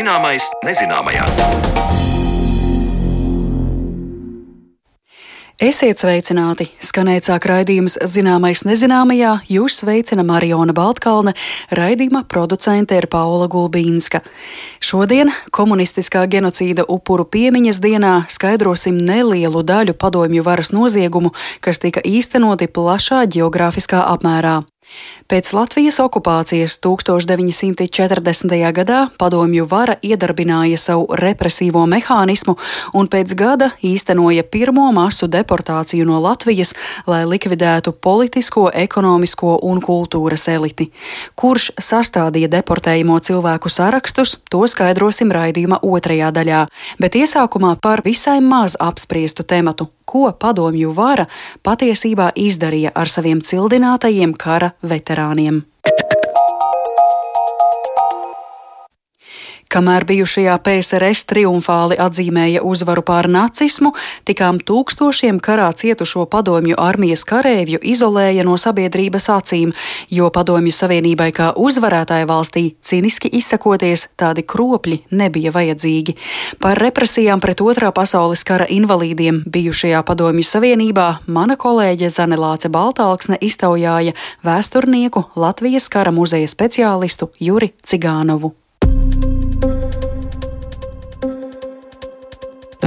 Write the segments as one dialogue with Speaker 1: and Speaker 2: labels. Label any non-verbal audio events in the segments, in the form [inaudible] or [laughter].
Speaker 1: Zināmais nezināmajā.
Speaker 2: Esiet sveicināti! Skanēt sāk raidījums Zināmais nezināmajā, jūs sveicina Mariona Baltkalne, raidījuma producente ir Paula Gulbīnska. Šodien, komunistiskā genocīda upuru piemiņas dienā, skaidrosim nelielu daļu padomju varas noziegumu, kas tika īstenoti plašā geogrāfiskā apmērā. Pēc Latvijas okupācijas 1940. gadā padomju vara iedarbināja savu represīvo mehānismu un pēc gada īstenoja pirmo masu deportāciju no Latvijas, lai likvidētu politisko, ekonomisko un kultūras eliti. Kurš sastādīja deportējumu cilvēku sarakstus, to skaidrosim raidījuma otrajā daļā, bet iesākumā par visai maz apspriestu tematu ko padomju vara patiesībā izdarīja ar saviem cildinātajiem kara veterāniem veterāniem. Kamēr bijušajā PSRS triumfāli atzīmēja uzvaru pār nacismu, tikām tūkstošiem karā cietušo padomju armijas karēvju izolēja no sabiedrības acīm, jo padomju savienībai kā uzvarētāja valstī ciniski izsakoties tādi kropļi nebija vajadzīgi. Par represijām pret otrā pasaules kara invalīdiem bijušajā padomju savienībā mana kolēģe Zanelāce Baltāksne iztaujāja vēsturnieku Latvijas kara muzeja speciālistu Juri Cigānovu.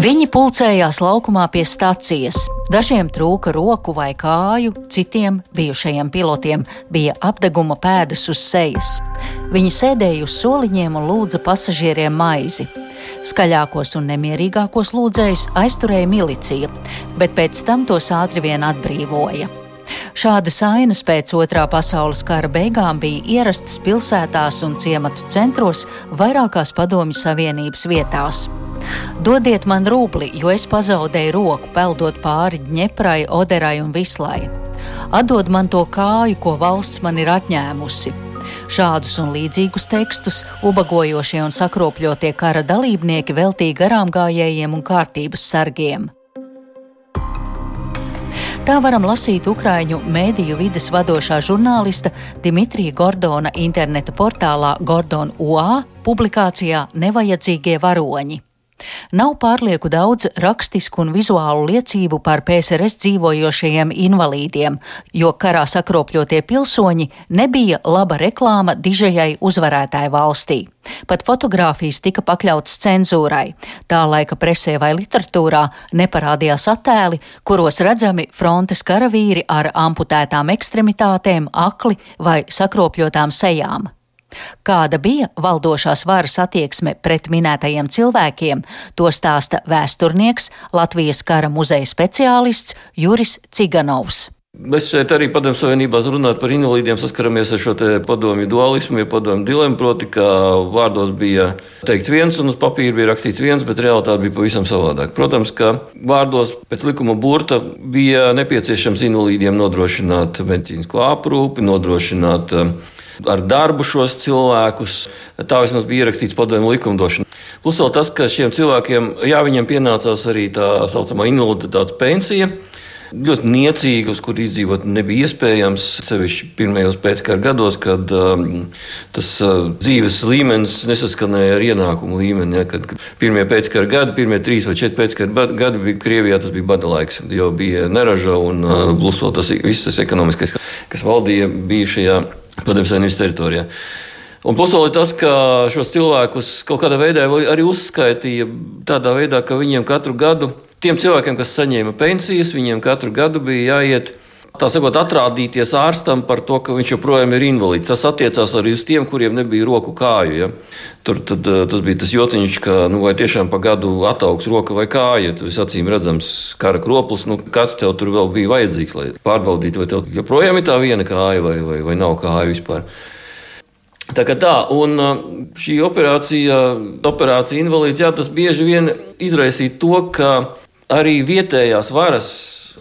Speaker 3: Viņi pulcējās laukumā pie stacijas. Dažiem trūka roku vai kāju, citiem bijušajiem pilotiem bija apdeguma pēdas uz sejas. Viņi sēdēja uz soliņiem un lūdza pasažieriem maizi. Skaļākos un nemierīgākos lūdzējus aizturēja milicija, bet pēc tam tos ātri vien atbrīvoja. Šādas ainas pēc otrā pasaules kara beigām bija ierastas pilsētās un ciematu centros vairākās padomju savienības vietās. Dodiet man rūpli, jo es pazaudēju roku, peldot pāri Dņeprai, Oderai un Vislai. Atdod man to kāju, ko valsts man ir atņēmusi. Šādus un līdzīgus tekstus ubagojošie un sakropļotie kara dalībnieki veltīja garām gājējiem un kārtības sargiem. Tā varam lasīt Ukrāņu mēdīju vides vadošā žurnālista Dimitrija Gordona interneta portālā Gordon UA publikācijā Nevajadzīgie varoņi. Nav pārlieku daudz rakstisku un vizuālu liecību par PSRS dzīvojošajiem invalīdiem, jo karā sakropļotie pilsoņi nebija laba reklāma dižajai uzvarētāju valstī. Pat fotogrāfijas tika pakļautas cenzūrai. Tā laika presē vai literatūrā neparādījās attēli, kuros redzami frontes karavīri ar amputētām ekstremitātēm, akli vai sakropļotām sejām. Kāda bija valdošās varas attieksme pret minētajiem cilvēkiem, to stāsta vēsturnieks, Latvijas kara muzeja speciālists Juris Ciganovs.
Speaker 4: Mēs šeit arī padomju savienībā runājot par invalīdiem, saskaramies ar šo padomju dualismu, ja padomju dilemmu, proti, ka vārdos bija teikts viens un uz papīra bija rakstīts viens, bet realitāte bija pavisam savādāk. Protams, ka vārdos pēc likuma burta bija nepieciešams invalīdiem nodrošināt medicīnisko aprūpi, nodrošināt ar darbu šos cilvēkus. Tā vismaz bija ierakstīts padomju likumdošanā. Plus vēl tas, ka šiem cilvēkiem, jā, viņiem pienācās arī tā saucamā invaliditātes pensija. Ļoti niecīgi, uz kur izdzīvot nebija iespējams. Sevišķi pirmajos pēckara gados, kad um, tas uh, dzīves līmenis nesaskanēja ar ienākumu līmeni. Ja, kad pirmie pēckara gadi, pirmie trīs vai četri pēckara gadi bija Krievijā, tas bija bada laiks, jo bija neraža un uh, plus vēl tas viss tas ekonomiskais, kas valdīja bijušajā Padomju Savienības teritorijā. Un ir tas, ka šos cilvēkus kaut kādā veidā arī uzskaitīja tādā veidā, ka viņiem katru gadu, tiem cilvēkiem, kas saņēma pensijas, viņiem katru gadu bija jāiet. Tā sakot, atrādīties ārstam par to, ka viņš joprojām ir invalīds. Tas attiecās arī uz tiem, kuriem nebija roku kāju. Ja? Tur tad, eh, tas bija tas jociņš, ka nu, vai tiešām pa gadu attaugs roka vai kāja. Tas acīm redzams, kara kroplis. Nu, kas tev tur vēl bija vajadzīgs, lai pārbaudītu, vai tev joprojām ir tā viena kāja vai, vai, vai nav kāja vispār. Tā kā tā, un uh, šī operācija, operācija invalīds, jā, tas bieži vien izraisīja to, ka arī vietējās varas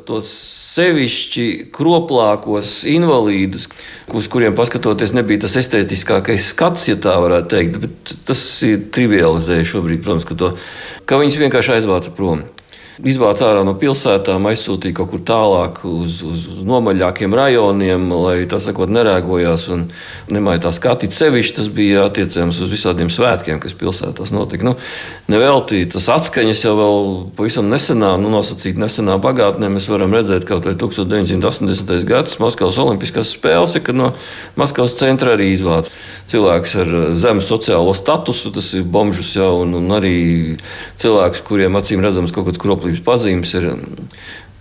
Speaker 4: tos sevišķi kroplākos invalīdus, uz kuriem paskatoties, nebija tas estētiskākais skats, ja tā varētu teikt. Bet tas ir trivializēji šobrīd, protams, ka, to, ka viņus vienkārši aizvāca prom. Izvāca ārā no pilsētām, aizsūtīja kaut kur tālāk uz, uz nomaļākiem rajoniem, lai tā sakot, nerēgojās un nemāja tā skatīt sevišķi. Tas bija attiecams uz visādiem svētkiem, kas pilsētās notika. Nu, nevelti tas atskaņas jau vēl pavisam nesenā, nu, nosacīt nesenā pagātnē, mēs varam redzēt kaut vai 1980. gads Maskavas Olimpiskās spēles, kad no Maskavas centra arī izvāca cilvēks ar zemu sociālo statusu, tas ir bomžus jau, un, un arī cilvēks, kuriem acīm redzams kaut kāds kroplības pazīmes ir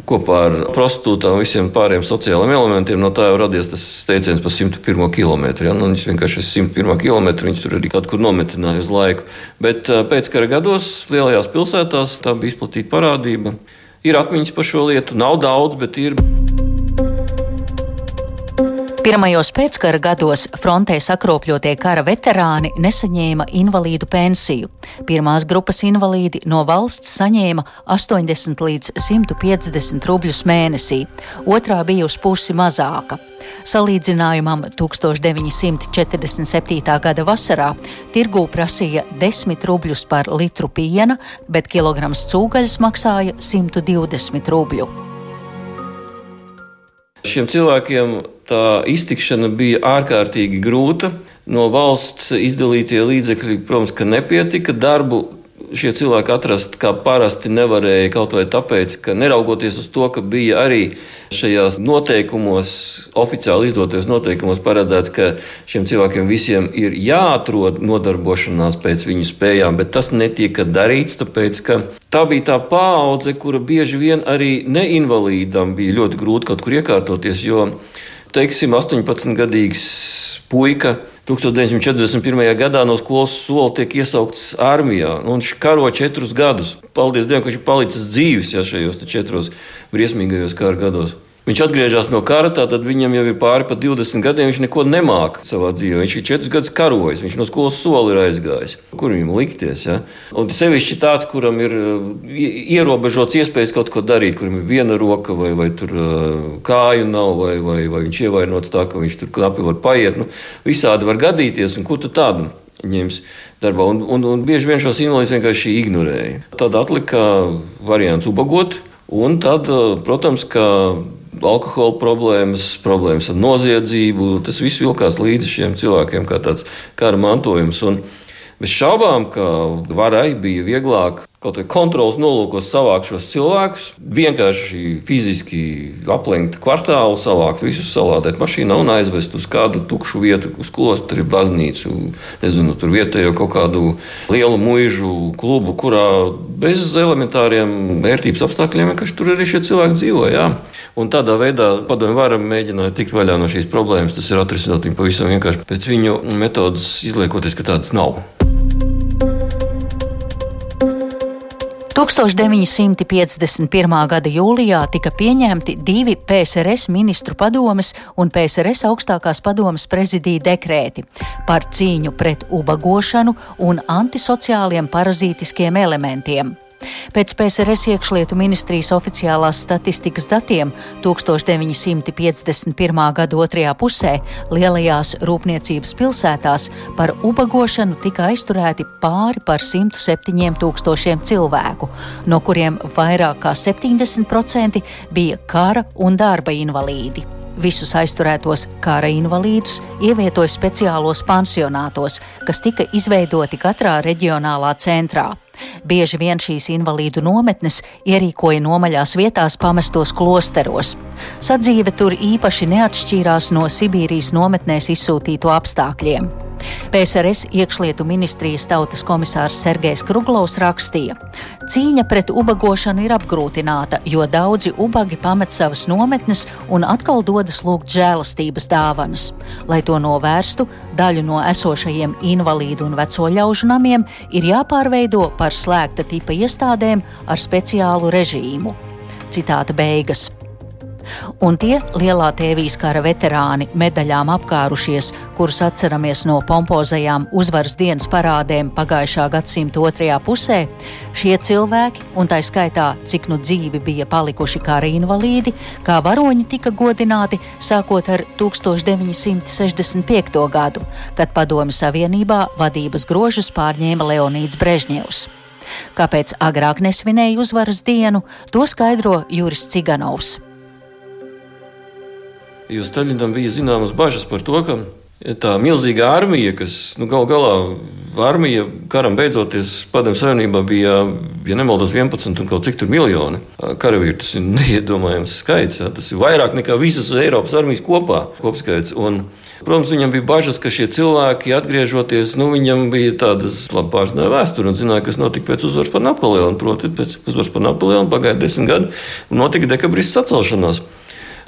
Speaker 4: kopā ar prostitūtām, visiem pārējiem sociālajiem elementiem. No tā jau radies tas teiciens par 101 km. Ja? Nu, viņš vienkārši ir 101 km, viņš tur arī kaut kur nometināja uz laiku. Bet pēckara gados lielajās pilsētās tā bija izplatīta parādība. Ir atmiņas par šo lietu, nav daudz, bet ir.
Speaker 3: Pirmajos pēckara gados frontē sakropļotie kara veterāni nesaņēma invalīdu pensiju. Pirmās grupas invalīdi no valsts saņēma 80 līdz 150 rubļus mēnesī, otrā bija uz pusi mazāka. Salīdzinājumam 1947. gada vasarā tirgū prasīja 10 rubļus par litru piena, bet kilograms cūgaļas maksāja 120 rubļu.
Speaker 4: Šiem cilvēkiem tā iztikšana bija ārkārtīgi grūta. No valsts izdalītie līdzekļi, protams, nepietika. Darbu šie cilvēki atrast kā parasti nevarēja kaut vai tāpēc, ka neraugoties uz to, ka bija arī šajās noteikumos, oficiāli izdotajos noteikumos paredzēts, ka šiem cilvēkiem visiem ir jāatrod nodarbošanās pēc viņu spējām, bet tas netika darīts, tāpēc ka tā bija tā paudze, kura bieži vien arī neinvalīdam bija ļoti grūti kaut kur iekārtoties, jo, teiksim, 18-gadīgs puika 1941. gadā no skolas sola tiek iesaukts armijā, un viņš karo četrus gadus. Paldies Dievam, ka viņš ir palicis dzīves ja, šajos četros briesmīgajos kara gados. Viņš atgriežas no kara, tad viņam jau ir pāri par 20 gadiem. Viņš neko nemāca savā dzīvē. Viņš ir 4 gadus karojis, viņš no skolas soli ir aizgājis. Kur viņam likties? Ja? Un sevišķi tāds, kuram ir ierobežots iespējas kaut ko darīt, kuram ir viena roka vai, vai tur kāju nav, vai, vai, vai viņš ievainots tā, ka viņš tur knapi var paiet. Nu, visādi var gadīties, un kur tu tādu? ņems darbā. Un, un, un bieži vien šos invalīdus vienkārši ignorēja. Tad atlika variants ubagot, un tad, protams, ka alkohola problēmas, problēmas ar noziedzību. Tas viss vilkās līdzi šiem cilvēkiem kā tāds kara mantojums. Un bez šaubām, ka varai bija vieglāk kaut vai kontrols nolūkos savākt šos cilvēkus, vienkārši fiziski aplenkt kvartālu, savākt visus, salādēt mašīnā un aizvest uz kādu tukšu vietu, uz klosteri, baznīcu, nezinu, tur vietējo kaut kādu lielu mūžu klubu, kurā bez elementāriem vērtības apstākļiem vienkārši tur arī šie cilvēki dzīvo. Jā. Un tādā veidā padomju varam mēģināt tikt vaļā no šīs problēmas. Tas ir atrisināt viņu pavisam vienkārši pēc viņu metodas, izliekoties, ka tādas nav.
Speaker 3: 1951. gada jūlijā tika pieņemti divi PSRS ministru padomes un PSRS augstākās padomes prezidija dekrēti par cīņu pret ubagošanu un antisociāliem parazītiskiem elementiem. Pēc PSRS iekšlietu ministrijas oficiālās statistikas datiem 1951. gada otrajā pusē lielajās rūpniecības pilsētās par ubagošanu tika aizturēti pāri par 107 tūkstošiem cilvēku, no kuriem vairāk kā 70% bija kara un darba invalīdi. Visus aizturētos kara invalīdus ievietoja speciālos pansionātos, kas tika izveidoti katrā reģionālā centrā. Bieži vien šīs invalīdu nometnes ierīkoja nomaļās vietās pamestos klosteros. Sadzīve tur īpaši neatšķīrās no Sibīrijas nometnēs izsūtīto apstākļiem. PSRS iekšlietu ministrijas tautas komisārs Sergejs Kruglovs rakstīja: Cīņa pret ubagošanu ir apgrūtināta, jo daudzi ubagi pamet savas nometnes un atkal dodas lūgt žēlastības dāvanas. Lai to novērstu, daļu no esošajiem invalīdu un veco ļaužu namiem ir jāpārveido par slēgta tipa iestādēm ar speciālu režīmu. Citāta beigas. Un tie lielā tēvijas kara veterāni medaļām apkārušies, kurus atceramies no pompozajām uzvaras dienas parādēm pagājušā gadsimta otrajā pusē, šie cilvēki, un tā skaitā, cik nu dzīvi bija palikuši kara invalīdi, kā varoņi tika godināti sākot ar 1965. gadu, kad Padomju Savienībā vadības grožus pārņēma Leonīds Brežņevs. Kāpēc agrāk nesvinēja uzvaras dienu, to skaidro Juris Ciganovs.
Speaker 4: Jo Staļinam bija zināmas bažas par to, ka tā milzīgā armija, kas nu, gal galā armija karam beidzoties Padomju Savienībā bija, ja nemaldos, 11 un kaut cik tur miljoni karavīru. Tas ir neiedomājams skaits. Jā. Tas ir vairāk nekā visas Eiropas armijas kopā kopskaits. Un, Protams, viņam bija bažas, ka šie cilvēki, atgriežoties, nu, viņam bija tādas labi pārzināja vēsturi un zināja, kas notika pēc uzvaras par Napoleonu. Proti, pēc uzvaras par Napoleonu pagāja desmit gadi un notika dekabrists sacelšanās.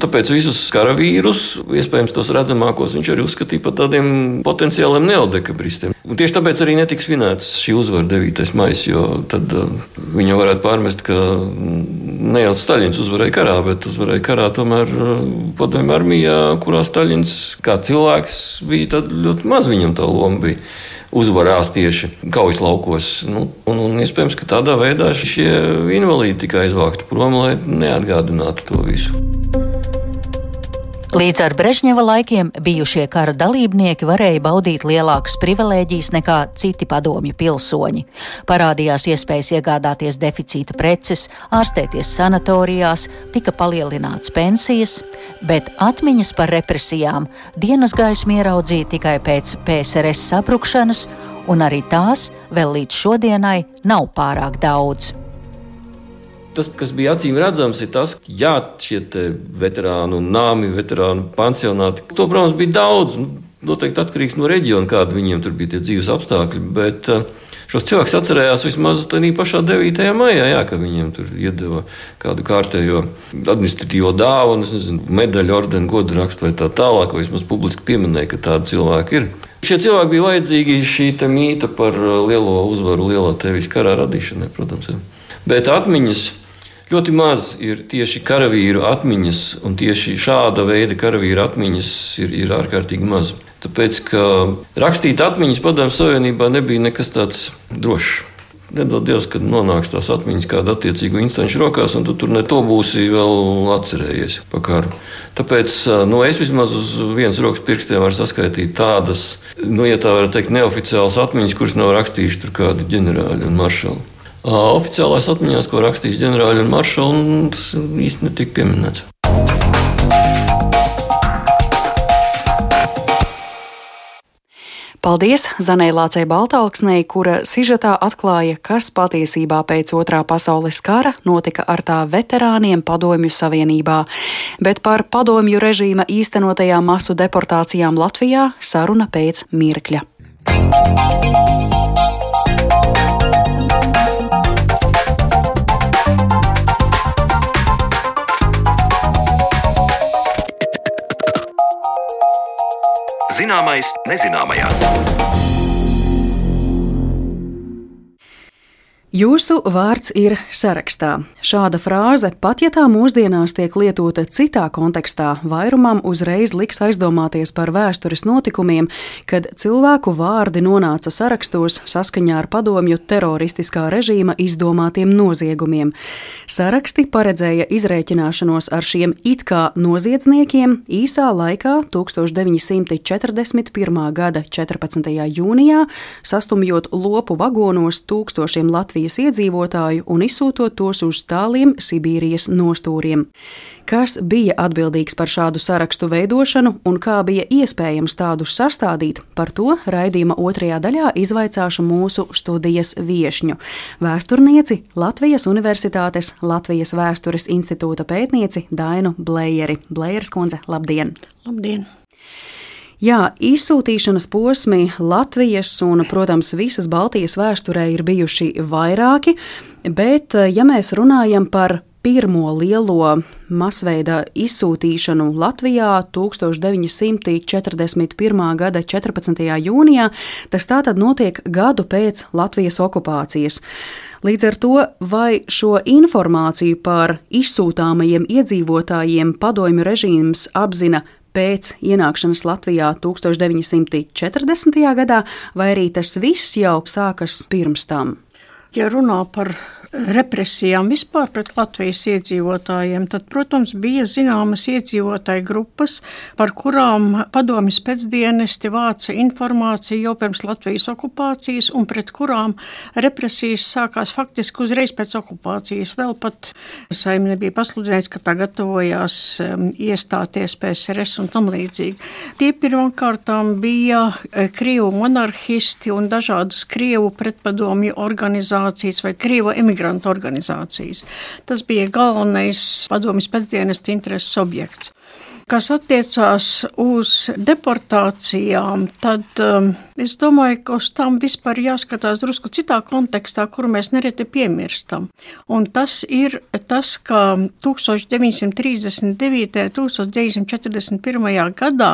Speaker 4: Tāpēc visus karavīrus, iespējams, tos redzamākos, viņš arī uzskatīja par tādiem potenciāliem neodekabristiem. Un tieši tāpēc arī netiks svinēts šī uzvara 9. maija, jo tad uh, viņa varētu pārmest, ka ne jau Staļins uzvarēja karā, bet uzvarēja karā tomēr uh, padomju armijā, kurā Staļins kā cilvēks bija ļoti maz viņam tā loma. Bija uzvarās tieši kaujas laukos. Nu, un, un iespējams, ka tādā veidā šie invalīdi tika aizvākti prom, lai neatgādinātu to visu.
Speaker 3: Līdz ar Brežņeva laikiem bijušie kara dalībnieki varēja baudīt lielākas privilēģijas nekā citi padomju pilsoņi. Parādījās iespējas iegādāties deficīta preces, ārstēties sanatorijās, tika palielināts pensijas, bet atmiņas par represijām dienas gaismu ieraudzīja tikai pēc PSRS sabrukšanas, un arī tās vēl līdz šodienai nav pārāk daudz.
Speaker 4: Tas, kas bija acīm redzams, ir tas, ka jā, šie veterānu nāmi, veterānu pansionāti, to, protams, bija daudz. Nu, noteikti atkarīgs no reģiona, kāda viņiem tur bija tie dzīves apstākļi. Bet uh, šos cilvēkus atcerējās vismaz tādā pašā 9. maijā, jā, ka viņiem tur iedeva kādu kārtējo administratīvo dāvanu, nezinu, medaļu, ordeni, godu rakstu vai tā tālāk, vai vismaz publiski pieminēja, ka tādi cilvēki ir. Šie cilvēki bija vajadzīgi šī mīta par uh, lielo uzvaru, lielā tevis karā radīšanai, protams. Jā. Bet atmiņas Ļoti maz ir tieši karavīru atmiņas, un tieši šāda veida karavīru atmiņas ir, ir ārkārtīgi maz. Tāpēc, ka rakstīt atmiņas Padomju Savienībā nebija nekas tāds drošs. Nedod Dievs, kad nonāks tās atmiņas kāda attiecīga instanču rokās, un tu tur ne to būsi vēl atcerējies par karu. Tāpēc nu, es vismaz uz vienas rokas pirkstiem varu saskaitīt tādas, nu, ja tā var teikt, neoficiālas atmiņas, kuras nav rakstījuši kādi ģenerāļi un maršali. Oficiālās atmiņās, ko rakstīs ģenerāļi un maršali, tas īsti netika pieminēts.
Speaker 2: Paldies Zanai Lācei Baltāksnei, kura sižetā atklāja, kas patiesībā pēc otrā pasaules kara notika ar tā veterāniem Padomju Savienībā. Bet par padomju režīma īstenotajām masu deportācijām Latvijā saruna pēc mirkļa.
Speaker 1: Zināmais nezināmajā.
Speaker 2: Jūsu vārds ir sarakstā. Šāda frāze, pat ja tā mūsdienās tiek lietota citā kontekstā, vairumam uzreiz liks aizdomāties par vēstures notikumiem, kad cilvēku vārdi nonāca sarakstos saskaņā ar padomju teroristiskā režīma izdomātiem noziegumiem. Saraksti paredzēja izrēķināšanos ar šiem it kā noziedzniekiem īsā laikā, 1941. gada 14. jūnijā, sastumjot lopu vagonos tūkstošiem Latvijas Latvijas iedzīvotāju un izsūtot tos uz tāliem Sibīrijas nostūriem. Kas bija atbildīgs par šādu sarakstu veidošanu un kā bija iespējams tādus sastādīt, par to raidījuma otrajā daļā izvaicāšu mūsu studijas viesņu - vēsturnieci Latvijas Universitātes Latvijas Vēstures institūta pētnieci Dainu Blējeri. Blējeras kundze, labdien!
Speaker 5: Labdien!
Speaker 2: Jā, izsūtīšanas posmi Latvijas un, protams, visas Baltijas vēsturē ir bijuši vairāki, bet, ja mēs runājam par pirmo lielo masveida izsūtīšanu Latvijā 1941. gada 14. jūnijā, tas tātad notiek gadu pēc Latvijas okupācijas. Līdz ar to, vai šo informāciju par izsūtāmajiem iedzīvotājiem padomju režīms apzina pēc ienākšanas Latvijā 1940. gadā, vai arī tas viss jau sākas pirms tam?
Speaker 5: Ja runā par represijām vispār pret Latvijas iedzīvotājiem, tad, protams, bija zināmas iedzīvotāju grupas, par kurām padomjas pēcdienesti vāca informāciju jau pirms Latvijas okupācijas un pret kurām represijas sākās faktiski uzreiz pēc okupācijas. Vēl pat saimne bija pasludināts, ka tā gatavojās um, iestāties PSRS un tam līdzīgi. Tie pirmkārtām bija eh, Krievu monarhisti un dažādas Krievu pretpadomju organizācijas vai Krievu emigrantu migrantu organizācijas. Tas bija galvenais padomjas pēcdienas intereses objekts. Kas attiecās uz deportācijām, tad um, es domāju, ka uz tām vispār jāskatās drusku citā kontekstā, kuru mēs nereti piemirstam. Un tas ir tas, ka 1939. un 1941. gadā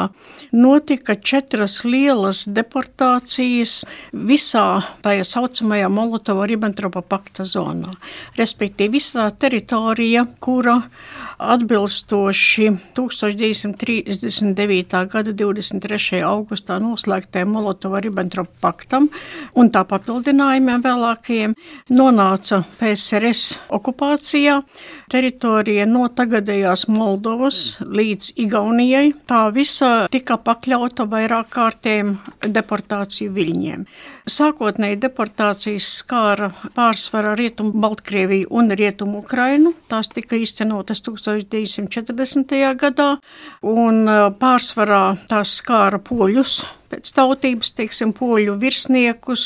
Speaker 5: notika četras lielas deportācijas visā tajā saucamajā Molotova-Ribbentropa pakta zonā. Respektīvi, visā teritorija, kura atbilstoši 1939. Gada 23. augustā noslēgtajam Molotova-Ribbentropa paktam un tā papildinājumiem vēlākajiem nonāca PSRS okupācijā. Teritorija no tagadējās Moldovas līdz Igaunijai tā visa tika pakļauta vairāk kārtiem deportāciju viļņiem. Sākotnēji deportācijas skāra pārsvarā Rietumu Baltkrieviju un Rietumu Ukrainu. Tās tika izcenotas 1940. gadā, un pārsvarā tās skāra poļus pēc tautības, teiksim, poļu virsniekus,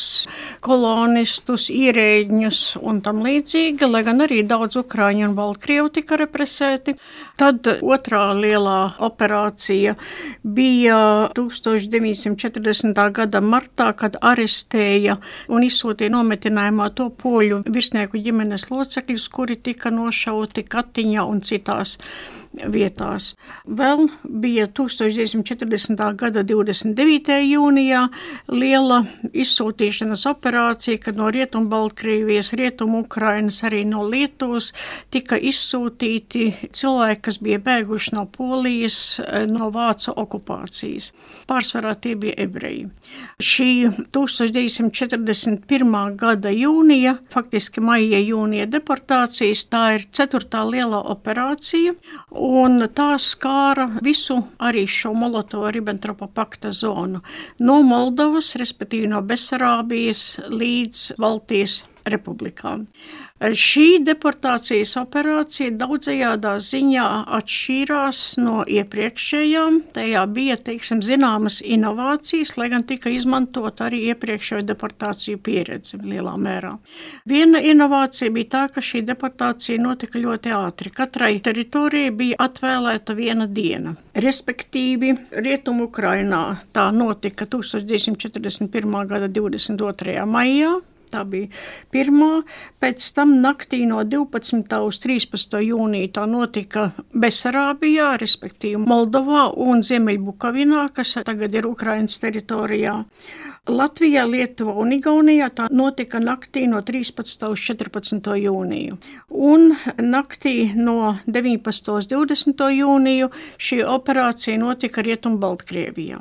Speaker 5: kolonistus, ierēģņus un tam līdzīgi, lai gan arī daudz ukrāņu un baltkrievu tika represēti. Tad otrā lielā operācija bija 1940. gada martā, kad arestēja un izsūtīja nometinājumā to poļu virsnieku ģimenes locekļus, kuri tika nošauti Katiņā un citās vietās. Vēl bija 1940. gada 29. jūnijā liela izsūtīšanas operācija, kad no Rietumbaltkrievijas, Rietumu-Ukrainas, arī no Lietuvas tika izsūtīti cilvēki, kas bija bēguši no Polijas, no Vācu okupācijas. Pārsvarā tie bija ebreji. Šī 1941. gada jūnija, faktiski maija jūnija deportācijas, tā ir ceturtā lielā operācija, un tā skāra visu arī šo Molotova-Ribbentropa pakta zonu. No Moldovas, respektīvi no Besarābijas līdz Baltijas republikām. Šī deportācijas operācija daudzajādā ziņā atšķīrās no iepriekšējām. Tajā bija teiksim, zināmas inovācijas, lai gan tika izmantot arī iepriekšējo deportāciju pieredze lielā mērā. Viena inovācija bija tā, ka šī deportācija notika ļoti ātri. Katrai teritorijai bija atvēlēta viena diena. Respektīvi, Rietumu Ukrainā tā notika 1941. gada 22. maijā. Tā bija pirmā. Pēc tam naktī no 12. uz 13. jūniju tā notika Besarābijā, respektīvi Moldovā un Ziemeļbukavinā, kas tagad ir Ukrainas teritorijā. Latvijā, Lietuvā un Igaunijā tā notika naktī no 13. uz 14. jūniju. Un naktī no 19. uz 20. jūniju šī operācija notika Rietumbaltkrievijā.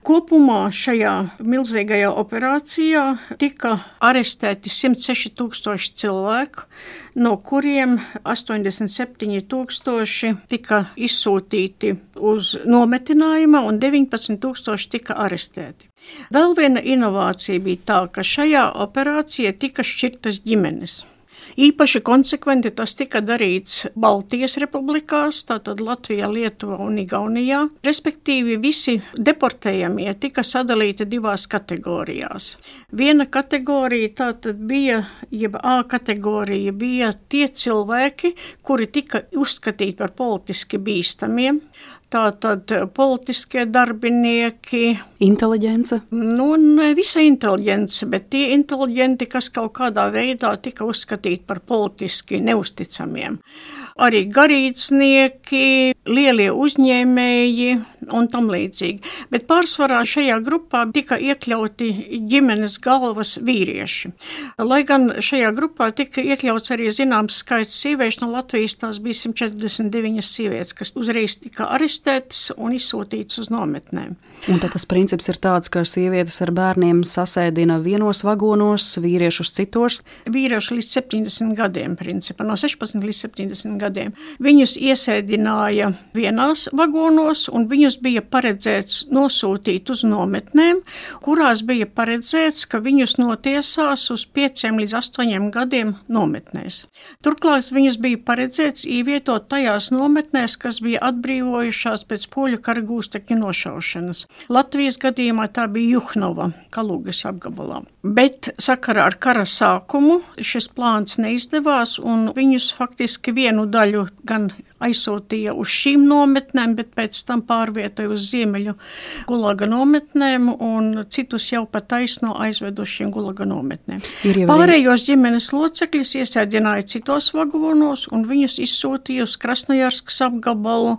Speaker 5: Kopumā šajā milzīgajā operācijā tika arestēti 106 tūkstoši cilvēku, no kuriem 87 tūkstoši tika izsūtīti uz nometinājumu un 19 tūkstoši tika arestēti. Vēl viena inovācija bija tā, ka šajā operācijā tika šķirtas ģimenes. Īpaši konsekventi tas tika darīts Baltijas republikās, tātad Latvijā, Lietuvā un Igaunijā. Respektīvi, visi deportējamie tika sadalīti divās kategorijās. Viena kategorija tātad bija, jeb A kategorija bija tie cilvēki, kuri tika uzskatīti par politiski bīstamiem, Tātad politiskie darbinieki.
Speaker 2: Inteliģence?
Speaker 5: Nu, ne visa inteliģence, bet tie inteliģenti, kas kaut kādā veidā tika uzskatīti par politiski neusticamiem. Arī garīdznieki, lielie uzņēmēji un tam līdzīgi. Bet pārsvarā šajā grupā tika iekļauti ģimenes galvas vīrieši. Lai gan šajā grupā tika iekļauts arī zināms skaits sieviešu no Latvijas, tās bija 149 sievietes, kas uzreiz tika arestētas un izsūtītas uz nometnēm.
Speaker 2: Un tad tas princips ir tāds, ka sievietes ar bērniem sasēdina vienos vagonos, vīriešus citos.
Speaker 5: Vīrieši līdz 70 gadiem, principā no 16 līdz 70 gadiem. Viņus iesēdināja vienās vagonos, un viņus bija paredzēts nosūtīt uz nometnēm, kurās bija paredzēts, ka viņus notiesās uz 5 līdz 8 gadiem nometnēs. Turklāt viņus bija paredzēts ievietot tajās nometnēs, kas bija atbrīvojušās pēc poļu kara gūstekņu nošaušanas. Latvijas gadījumā tā bija Juhnova, Kalūgas apgabalā. Bet sakarā ar kara sākumu šis plāns neizdevās, un viņus faktiski vienu daļu gan aizsūtīja uz šīm nometnēm, bet pēc tam pārvietoja uz ziemeļu gulaga nometnēm, un citus jau pa taisno aizved uz šīm gulaga nometnēm. Pārējos ģimenes locekļus iesēdināja citos vagonos, un viņus izsūtīja uz Krasnojarskas apgabalu,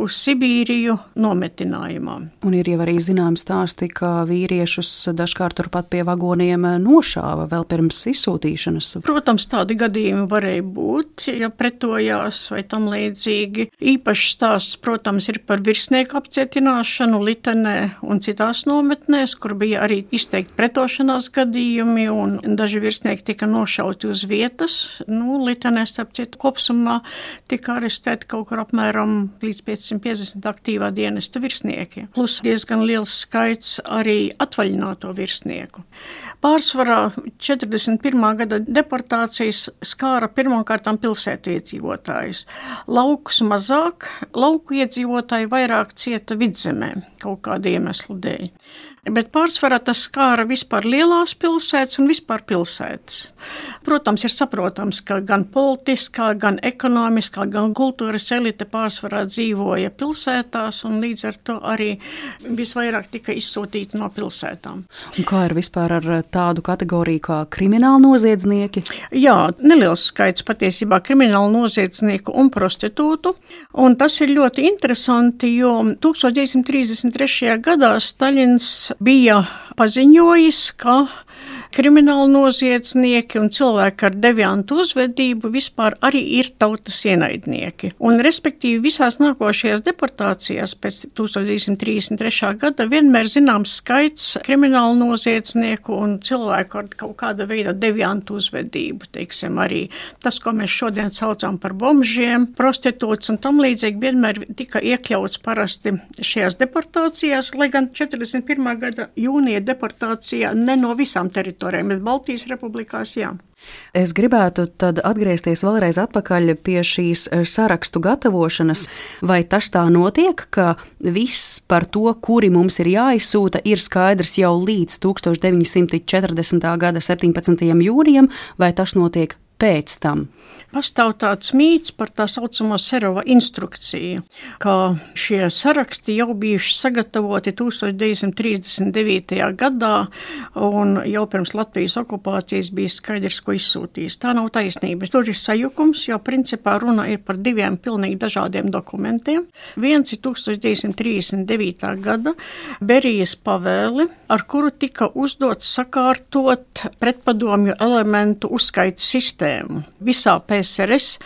Speaker 5: uz Sibīriju nometinājumā.
Speaker 2: Un ir jau arī zināms stāsti, ka vīriešus dažkārt turpat pie vagoniem nošāva vēl pirms izsūtīšanas.
Speaker 5: Protams, tādi gadījumi varēja būt, ja pretojās vai tam līdzīgi. Īpašs stāsts, protams, ir par virsnieku apcietināšanu Litenē un citās nometnēs, kur bija arī izteikti pretošanās gadījumi, un daži virsnieki tika nošauti uz vietas. Nu, Litenē, starp citu, kopsumā tika arestēti kaut kur apmēram līdz 550 aktīvā dienesta virsnieki, plus diezgan liels skaits arī atvaļināto virsnieku. Pārsvarā 41. gada deportācijas skāra pirmkārtām pilsētu iedzīvotājus. Laukus mazāk, lauku iedzīvotāji vairāk cieta vidzemē kaut kādu iemeslu dēļ bet pārsvarā tas skāra vispār lielās pilsētas un vispār pilsētas. Protams, ir saprotams, ka gan politiskā, gan ekonomiskā, gan kultūras elite pārsvarā dzīvoja pilsētās, un līdz ar to arī visvairāk tika izsūtīti no pilsētām.
Speaker 2: Un kā ir vispār ar tādu kategoriju kā krimināla noziedznieki?
Speaker 5: Jā, neliels skaits patiesībā krimināla noziedznieku un prostitūtu, un tas ir ļoti interesanti, jo 1933. gadā Staļins bija paziņojis, ka krimināli noziedznieki un cilvēki ar deviantu uzvedību vispār arī ir tautas ienaidnieki. Un, respektīvi, visās nākošajās deportācijās pēc 1933. gada vienmēr zināms skaits krimināli noziedznieku un cilvēku ar kaut kāda veida deviantu uzvedību. Teiksim, arī tas, ko mēs šodien saucam par bombžiem, prostitūts un tam līdzīgi, vienmēr tika iekļauts parasti šajās deportācijās, lai gan 41. gada jūnija deportācijā ne no visām teritorijām teritorijām, bet Baltijas republikās jā.
Speaker 2: Es gribētu tad atgriezties vēlreiz pie šīs eh, sarakstu gatavošanas. Vai tas tā notiek, ka viss par to, kuri mums ir jāizsūta, ir skaidrs jau līdz 1940. gada 17. jūnijam, vai tas notiek pēc tam?
Speaker 5: Pastāv tāds mīts par tā saucamo Serova instrukciju, ka šie saraksti jau bijuši sagatavoti 1939. gadā, un jau pirms Latvijas okupācijas bija skaidrs, ko izsūtīs. Tā nav taisnība. Tur ir sajukums, jo principā runa ir par diviem pilnīgi dažādiem dokumentiem. Viens ir 1939. gada Berijas pavēle, ar kuru tika uzdots sakārtot pretpadomju elementu uzskaitu sistēmu visā PSRS,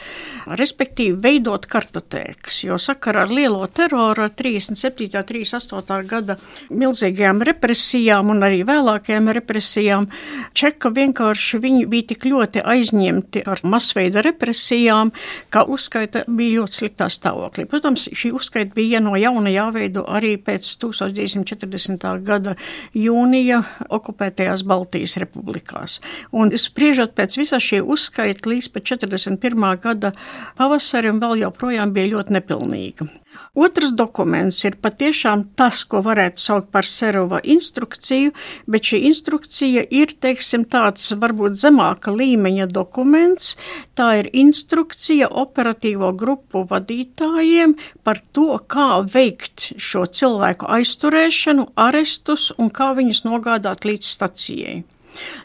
Speaker 5: respektīvi veidot kartotēkas, jo sakarā ar lielo teroru, 37. un 38. gada milzīgajām represijām un arī vēlākajām represijām, Čeka vienkārši viņi bija tik ļoti aizņemti ar masveida represijām, ka uzskaita bija ļoti sliktā stāvoklī. Protams, šī uzskaita bija no jauna jāveido arī pēc 1940. gada jūnija okupētajās Baltijas republikās. Un spriežot pēc visa šī uzskaita līdz pat 41. gada pavasarim vēl joprojām bija ļoti nepilnīga. Otrs dokuments ir patiešām tas, ko varētu saukt par Serova instrukciju, bet šī instrukcija ir, teiksim, tāds varbūt zemāka līmeņa dokuments. Tā ir instrukcija operatīvo grupu vadītājiem par to, kā veikt šo cilvēku aizturēšanu, arestus un kā viņus nogādāt līdz stacijai.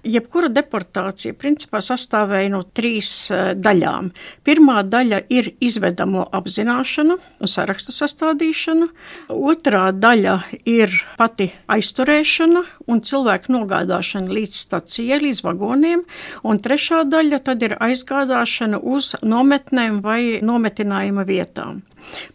Speaker 5: Jebkura deportācija principā sastāvēja no trīs eh, daļām. Pirmā daļa ir izvedamo apzināšana un sarakstu sastādīšana. Otrā daļa ir pati aizturēšana un cilvēku nogādāšana līdz stacijai, līdz vagoniem. Un trešā daļa tad ir aizgādāšana uz nometnēm vai nometinājuma vietām.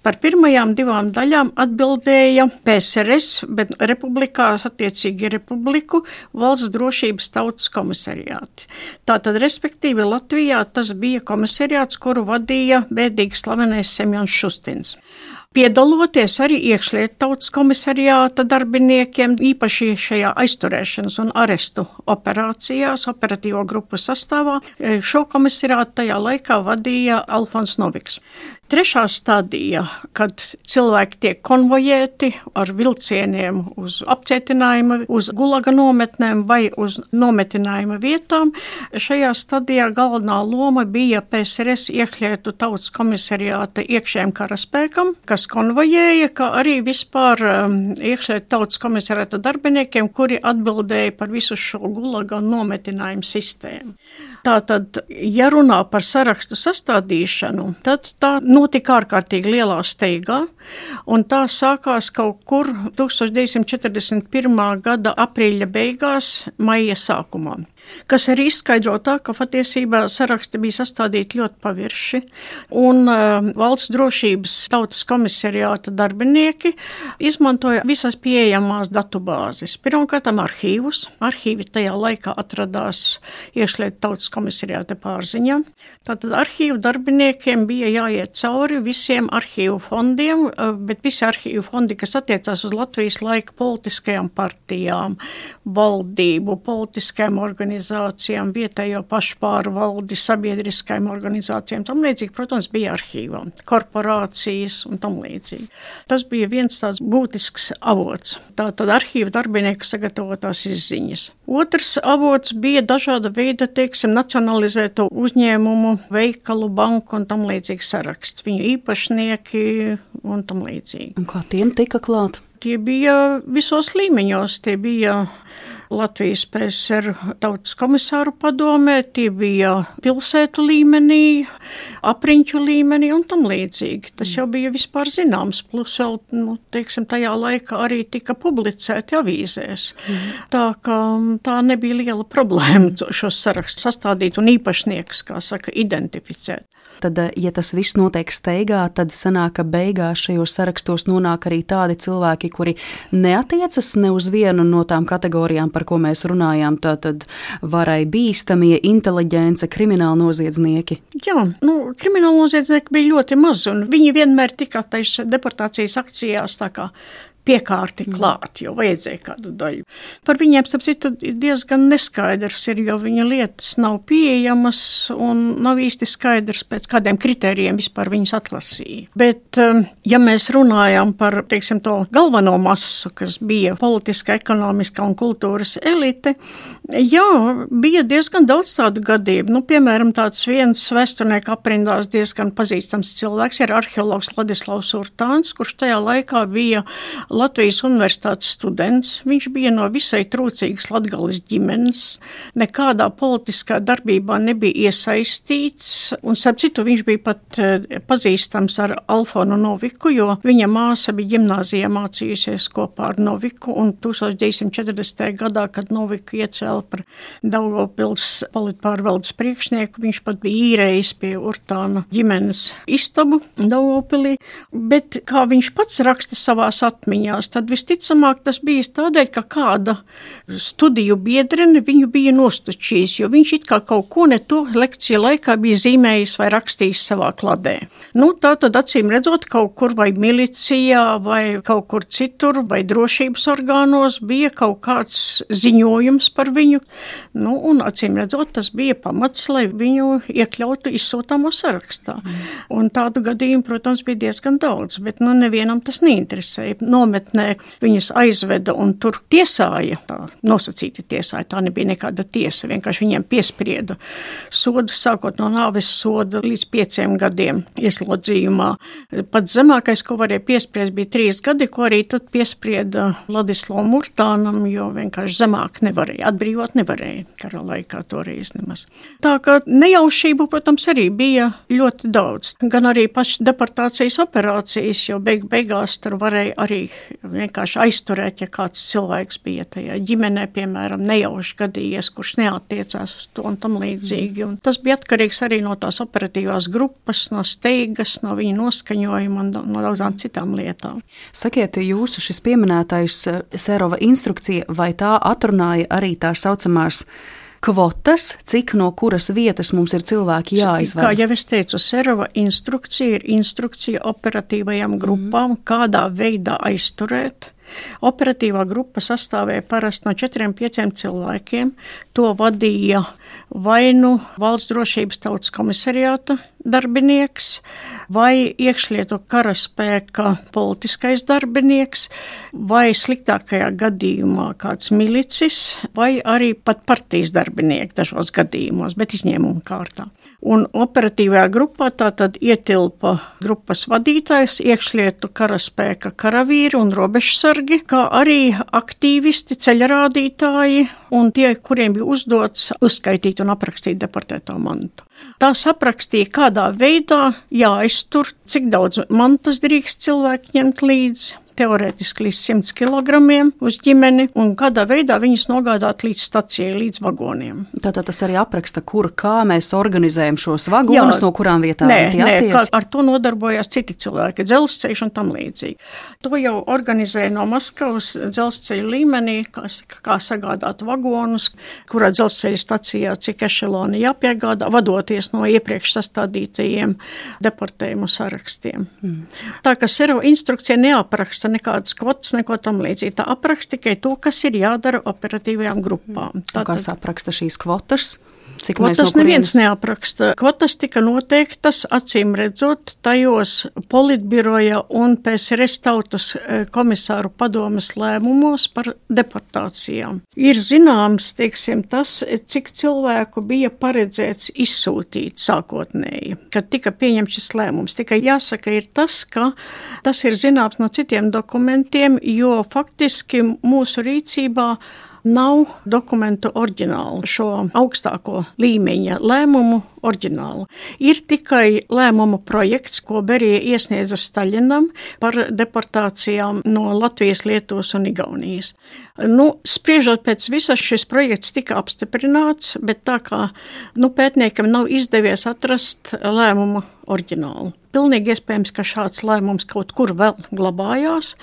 Speaker 5: Par pirmajām divām daļām atbildēja PSRS, bet republikā attiecīgi republiku valsts drošības tautas komisariāti. Tātad, respektīvi, Latvijā tas bija komisariāts, kuru vadīja bēdīgi slavenais Semjons Šustins piedaloties arī iekšlietu tautas komisariāta darbiniekiem, īpaši šajā aizturēšanas un arestu operācijās, operatīvo grupu sastāvā. Šo komisariātu tajā laikā vadīja Alfons Noviks. Trešā stadija, kad cilvēki tiek konvojēti ar vilcieniem uz apcietinājuma, uz gulaga nometnēm vai uz nometinājuma vietām, šajā stadijā galvenā loma bija PSRS iekšlietu tautas komisariāta iekšējiem karaspēkam, kas konvojēja, kā arī vispār um, iekšlietu tautas komisariāta darbiniekiem, kuri atbildēja par visu šo gulaga nometinājumu sistēmu. Tātad, ja runā par sarakstu sastādīšanu, tad tā notika ārkārtīgi lielā steigā, un tā sākās kaut kur 1941. gada aprīļa beigās, maija sākumā kas arī izskaidro tā, ka patiesībā saraksti bija sastādīti ļoti pavirši, un uh, valsts drošības tautas komisariāta darbinieki izmantoja visas pieejamās datubāzes. Pirmkārt, arhīvus. Arhīvi tajā laikā atradās iekšlietu tautas komisariāta pārziņā. Tātad arhīvu darbiniekiem bija jāiet cauri visiem arhīvu fondiem, uh, bet visi arhīvu fondi, kas attiecās uz Latvijas laika politiskajām partijām, valdību, politiskajām organizācijām, organizācijām, vietējo pašpārvaldi, sabiedriskajām organizācijām. Tam līdzīgi, protams, bija arhīvā, korporācijas un tam līdzīgi. Tas bija viens tāds būtisks avots. Tātad arhīva darbinieku sagatavotās izziņas. Otrs avots bija dažāda veida, teiksim, nacionalizēto uzņēmumu, veikalu, banku un tam līdzīgi saraksts. Viņu īpašnieki un tam līdzīgi.
Speaker 2: Un kā tiem tika klāt?
Speaker 5: Tie bija visos līmeņos. Tie bija Latvijas PSR tautas komisāru padomē, tie bija pilsētu līmenī, apriņķu līmenī un tam līdzīgi. Tas jau bija vispār zināms, plus vēl, nu, teiksim, tajā laikā arī tika publicēti avīzēs. Mm. Tā ka tā nebija liela problēma šos sarakstus sastādīt un īpašniekus, kā saka, identificēt
Speaker 2: tad, eh, ja tas viss notiek steigā, tad sanāk, ka beigās šajos sarakstos nonāk arī tādi cilvēki, kuri neatiecas ne uz vienu no tām kategorijām, par ko mēs runājām. Tātad varai bīstamie, inteliģence, krimināli noziedznieki.
Speaker 5: Jā, nu, krimināli noziedznieki bija ļoti maz, un viņi vienmēr tika taisa deportācijas akcijās piekārti klāt, jo vajadzēja kādu daļu. Par viņiem, starp citu, diezgan neskaidrs ir, jo viņa lietas nav pieejamas un nav īsti skaidrs, pēc kādiem kritērijiem vispār viņas atlasīja. Bet, um, ja mēs runājam par, teiksim, to galveno masu, kas bija politiska, ekonomiska un kultūras elite, jā, bija diezgan daudz tādu gadību. Nu, piemēram, tāds viens vēsturnieku aprindās diezgan pazīstams cilvēks ir arheologs Ladislavs Urtāns, kurš tajā laikā bija Latvijas universitātes students. Viņš bija no visai trūcīgas latgales ģimenes, nekādā politiskā darbībā nebija iesaistīts, un, starp citu, viņš bija pat eh, pazīstams ar Alfonu Noviku, jo viņa māsa bija ģimnāzijā mācījusies kopā ar Noviku, un 1940. gadā, kad Noviku iecēla par Daugavpils politpārvaldes priekšnieku, viņš pat bija īrējis pie Urtāna ģimenes istabu Daugavpilī, bet kā viņš pats raksta savās atmiņās, atmiņās, tad visticamāk tas bija tādēļ, ka kāda studiju biedrene viņu bija nostučījis, jo viņš it kā kaut ko ne to lekciju laikā bija zīmējis vai rakstījis savā kladē. Nu, tā tad acīm redzot kaut kur vai milicijā vai kaut kur citur vai drošības orgānos bija kaut kāds ziņojums par viņu, nu, un acīm redzot tas bija pamats, lai viņu iekļautu izsūtāmo sarakstā. Mm. Un tādu gadījumu, protams, bija diezgan daudz, bet nu nevienam tas neinteresēja. Nom nometnē, viņas aizveda un tur tiesāja, tā nosacīti tiesāja, tā nebija nekāda tiesa, vienkārši viņiem piesprieda sodu, sākot no nāves soda līdz pieciem gadiem ieslodzījumā. Pats zemākais, ko varēja piespriest, bija trīs gadi, ko arī tad piesprieda Ladislav Murtānam, jo vienkārši zemāk nevarēja, atbrīvot nevarēja kara laikā toreiz nemaz. Tā kā nejaušību, protams, arī bija ļoti daudz. Gan arī pašas deportācijas operācijas, jo beig beigās tur varēja arī vienkārši aizturēt, ja kāds cilvēks bija tajā ģimenē, piemēram, nejauši gadījies, kurš neatiecās uz to un tam līdzīgi. Un tas bija atkarīgs arī no tās operatīvās grupas, no steigas, no viņa noskaņojuma un no daudzām citām lietām.
Speaker 2: Sakiet, jūsu šis pieminētais eh, Serova instrukcija, vai tā atrunāja arī tā saucamās kvotas, cik no kuras vietas mums ir cilvēki jāizvēl.
Speaker 5: Kā jau es teicu, Serova instrukcija ir instrukcija operatīvajām grupām, mm. kādā veidā aizturēt. Operatīvā grupa sastāvēja parasti no 4-5 cilvēkiem. To vadīja vai nu valsts drošības tautas komisariāta darbinieks, vai iekšlietu karaspēka politiskais darbinieks, vai sliktākajā gadījumā kāds milicis, vai arī pat partijas darbinieks dažos gadījumos, bet izņēmuma kārtā. Un operatīvajā grupā tātad ietilpa grupas vadītājs, iekšlietu karaspēka karavīri un robežsargi, kā arī aktīvisti, ceļrādītāji un tie, kuriem bija uzdots uzskaitīt un aprakstīt deportēto mantu. Tās aprakstīja, kādā veidā jāiztur, cik daudz mantas drīkst cilvēki ņemt līdzi, teorētiski līdz 100 kg uz ģimeni, un kādā veidā viņus nogādāt līdz stacijai, līdz vagoniem.
Speaker 2: Tātad tas arī apraksta, kur kā mēs organizējam šos vagonus, Jā, no kurām vietām nē, tie attiecas.
Speaker 5: Ar to nodarbojās citi cilvēki, dzelzceļš un tam līdzīgi. To jau organizēja no Maskavas dzelzceļa līmenī, kā, kā sagādāt vagonus, kurā dzelzceļa stacijā cik ešeloni jāpiegādā, vadoties no iepriekš sastādītajiem deportējumu sarakstiem. Mm. Tā kā Sero instrukcija neapraksta neapraksta nekādas kvotas, neko tam līdzīgi. Tā apraksta tikai to, kas ir jādara operatīvajām grupām.
Speaker 2: Tā, kas apraksta šīs kvotas?
Speaker 5: Cik Kvotas no neviens neapraksta. Kvotas tika noteiktas, acīm redzot, tajos politbiroja un PSRS tautas e, komisāru padomas lēmumos par deportācijām. Ir zināms, teiksim, tas, cik cilvēku bija paredzēts izsūtīt sākotnēji, kad tika pieņemts šis lēmums. Tikai jāsaka ir tas, ka tas ir zināms no citiem dokumentiem, jo faktiski mūsu rīcībā nav dokumentu oriģinālu, šo augstāko līmeņa lēmumu oriģinālu. Ir tikai lēmuma projekts, ko Berija iesniedza Staļinam par deportācijām no Latvijas, Lietuvas un Igaunijas. Nu, spriežot pēc visas, šis projekts tika apstiprināts, bet tā kā nu, pētniekam nav izdevies atrast lēmumu oriģinālu. Pilnīgi iespējams, ka šāds lēmums kaut kur vēl glabājās,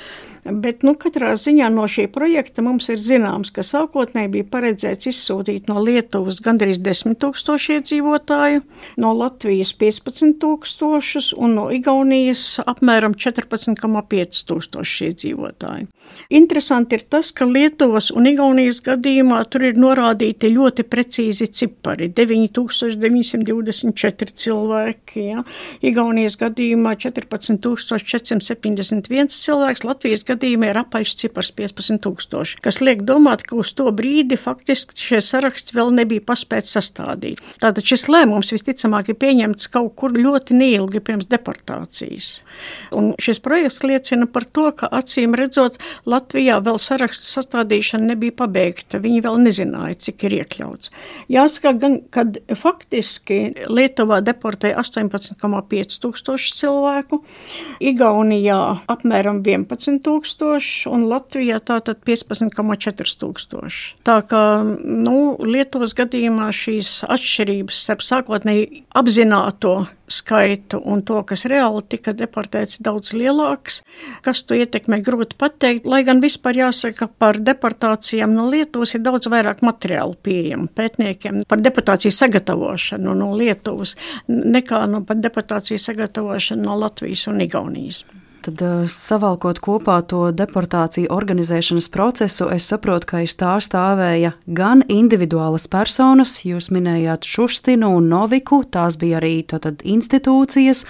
Speaker 5: bet nu, katrā ziņā no šī projekta mums ir zināms, ka sākotnēji bija paredzēts izsūtīt no Lietuvas gandrīz 10 tūkstoši iedzīvotāju, no Latvijas 15 tūkstošus un no Igaunijas apmēram 14,5 tūkstoši iedzīvotāju. Interesanti ir tas, ka Lietuvas un Igaunijas gadījumā tur ir norādīti ļoti precīzi cipari - 9924 cilvēki. Ja? Igaunijas gadījumā 14,471 cilvēks, Latvijas gadījumā ir apaļš cipars 15,000, kas liek domāt, ka uz to brīdi faktiski šie saraksti vēl nebija paspēti sastādīt. Tātad šis lēmums visticamāk ir pieņemts kaut kur ļoti neilgi pirms deportācijas. Un šis projekts liecina par to, ka acīm redzot, Latvijā vēl sarakstu sastādīšana nebija pabeigta. Viņi vēl nezināja, cik ir iekļauts. Jāsaka, gan, kad faktiski Lietuvā deportēja 18,5 tūkstoši tūkstoši cilvēku, Igaunijā apmēram 11 tūkstoši un Latvijā tātad 15,4 tūkstoši. Tā kā nu, Lietuvas gadījumā šīs atšķirības starp sākotnēji apzināto skaitu un to, kas reāli tika deportēts, daudz lielāks. Kas to ietekmē, grūti pateikt. Lai gan vispār jāsaka par deportācijām no Lietuvas ir daudz vairāk materiālu pieejamu pētniekiem par deportāciju sagatavošanu no Lietuvas nekā no par deportāciju sagatavošanu no Latvijas un Igaunijas.
Speaker 2: Tad, uh, savalkot kopā to deportāciju organizēšanas procesu, es saprotu, ka aiz tā stāvēja gan individuālas personas, jūs minējāt Šustinu un Noviku, tās bija arī tātad, institūcijas,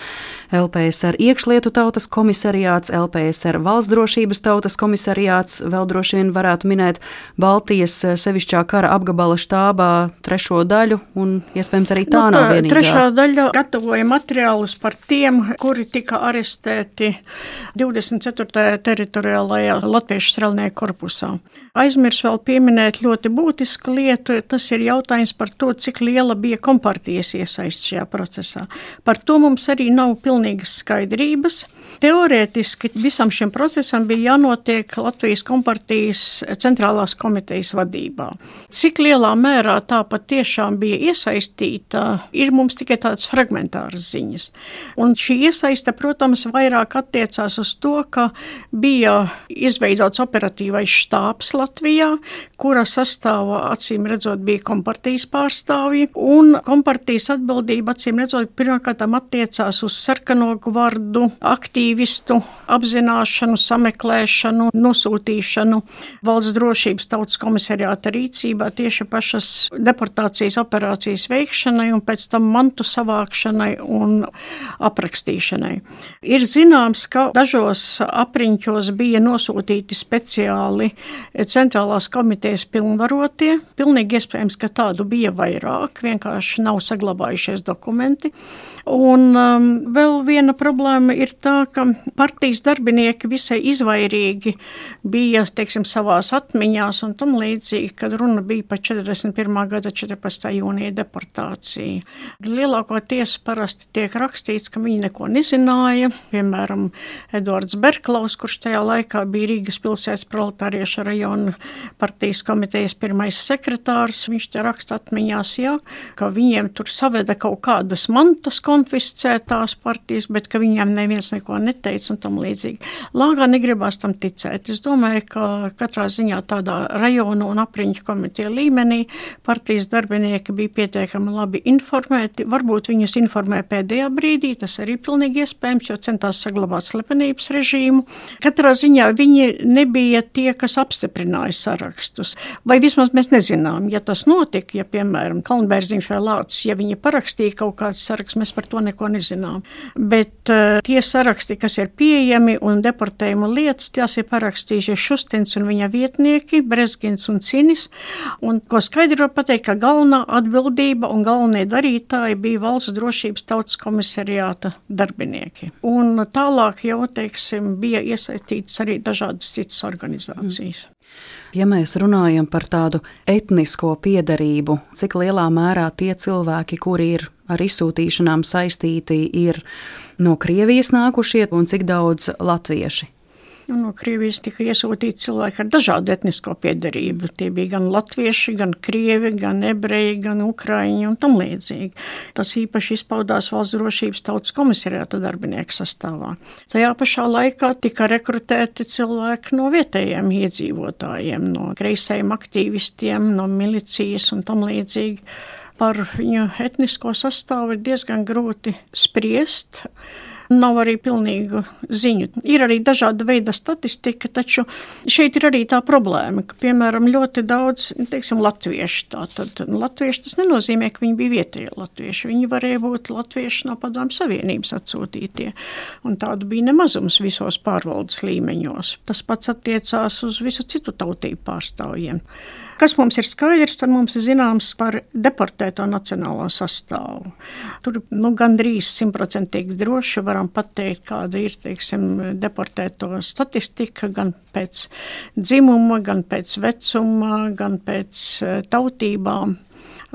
Speaker 2: LPSR iekšlietu tautas komisariāts, LPSR valsts drošības tautas komisariāts, vēl droši vien varētu minēt Baltijas uh, sevišķā kara apgabala štābā trešo daļu, un iespējams arī tā nu, nav vienīgā.
Speaker 5: Trešā daļa gatavoja materiālus par tiem, kuri tika arestēti 24. teritoriālajā Latviešu strelnieku korpusā. Aizmirs vēl pieminēt ļoti būtisku lietu, tas ir jautājums par to, cik liela bija kompartijas iesaist šajā procesā. Par to mums arī nav pilnīgas skaidrības. Teorētiski visam šim procesam bija jānotiek Latvijas kompartijas centrālās komitejas vadībā. Cik lielā mērā tā patiešām bija iesaistīta, ir mums tikai tādas fragmentāras ziņas. Un šī iesaiste, protams, vairāk attiecās uz to, ka bija izveidots operatīvais štābs Latvijā, kura sastāvā acīm redzot bija kompartijas pārstāvji, un kompartijas atbildība acīm redzot pirmkārt attiecās uz sarkano gvardu aktīvistu apzināšanu, sameklēšanu, nosūtīšanu valsts drošības tautas komisariāta rīcībā tieši pašas deportācijas operācijas veikšanai un pēc tam mantu savākšanai un aprakstīšanai. Ir zināms, ka dažos apriņķos bija nosūtīti speciāli centrālās komitejas pilnvarotie. Pilnīgi iespējams, ka tādu bija vairāk, vienkārši nav saglabājušies dokumenti. Un um, vēl viena problēma ir tā, ka partijas darbinieki visai izvairīgi bija teiksim, savās atmiņās un tam līdzīgi, kad runa bija par 41. gada 14. jūnija deportāciju. Lielākoties parasti tiek rakstīts, ka viņi neko nezināja. Piemēram, Edvards Berklaus, kurš tajā laikā bija Rīgas pilsētas proletārieša rajona partijas komitejas pirmais sekretārs, viņš te raksta atmiņās, jā, ka viņiem tur saveda kaut kādas mantas, konfiscētās partijas, bet ka viņiem neviens neko neteica un tam līdzīgi. Lāgā negribās tam ticēt. Es domāju, ka katrā ziņā tādā rajonu un apriņķu komiteja līmenī partijas darbinieki bija pietiekami labi informēti. Varbūt viņus informēja pēdējā brīdī, tas arī pilnīgi iespējams, jo centās saglabāt slepenības režīmu. Katrā ziņā viņi nebija tie, kas apstiprināja sarakstus. Vai vismaz mēs nezinām, ja tas notika, ja, piemēram, Kalnbērziņš vai Lācis, ja viņi parakstīja kaut kāds saraksts, mēs par to neko nezinām. Bet uh, tie saraksti, kas ir pieejami un deportējuma lietas, tās ir parakstījuši Šustins un viņa vietnieki, Brezgins un Cinis. Un, ko skaidro pateikt, ka galvenā atbildība un galvenie darītāji bija valsts drošības tautas komisariāta darbinieki. Un tālāk jau, teiksim, bija iesaistītas arī dažādas citas organizācijas. Mm.
Speaker 2: Ja mēs runājam par tādu etnisko piedarību, cik lielā mērā tie cilvēki, kuri ir ar izsūtīšanām saistīti, ir no Krievijas nākušie un cik daudz latvieši?
Speaker 5: Nu, no Krievijas tika iesūtīti cilvēki ar dažādu etnisko piedarību. Tie bija gan latvieši, gan krievi, gan ebreji, gan ukraiņi un tam līdzīgi. Tas īpaši izpaudās valsts drošības tautas komisariāta darbinieku sastāvā. Tajā pašā laikā tika rekrutēti cilvēki no vietējiem iedzīvotājiem, no kreisējiem aktīvistiem, no milicijas un tam līdzīgi. Par viņu etnisko sastāvu ir diezgan grūti spriest. Nav arī pilnīgu ziņu. Ir arī dažāda veida statistika, taču šeit ir arī tā problēma, ka, piemēram, ļoti daudz, teiksim, latvieši. Tātad latvieši tas nenozīmē, ka viņi bija vietējie latvieši. Viņi varēja būt latvieši no padomju savienības atsūtītie. Un tādu bija nemazums visos pārvaldes līmeņos. Tas pats attiecās uz visu citu tautību pārstāvjiem. Kas mums ir skaidrs, tad mums ir zināms par deportēto nacionālo sastāvu. Tur nu, gandrīz simtprocentīgi droši varam pateikt, kāda ir teiksim, deportēto statistika gan pēc dzimuma, gan pēc vecuma, gan pēc eh, tautībām.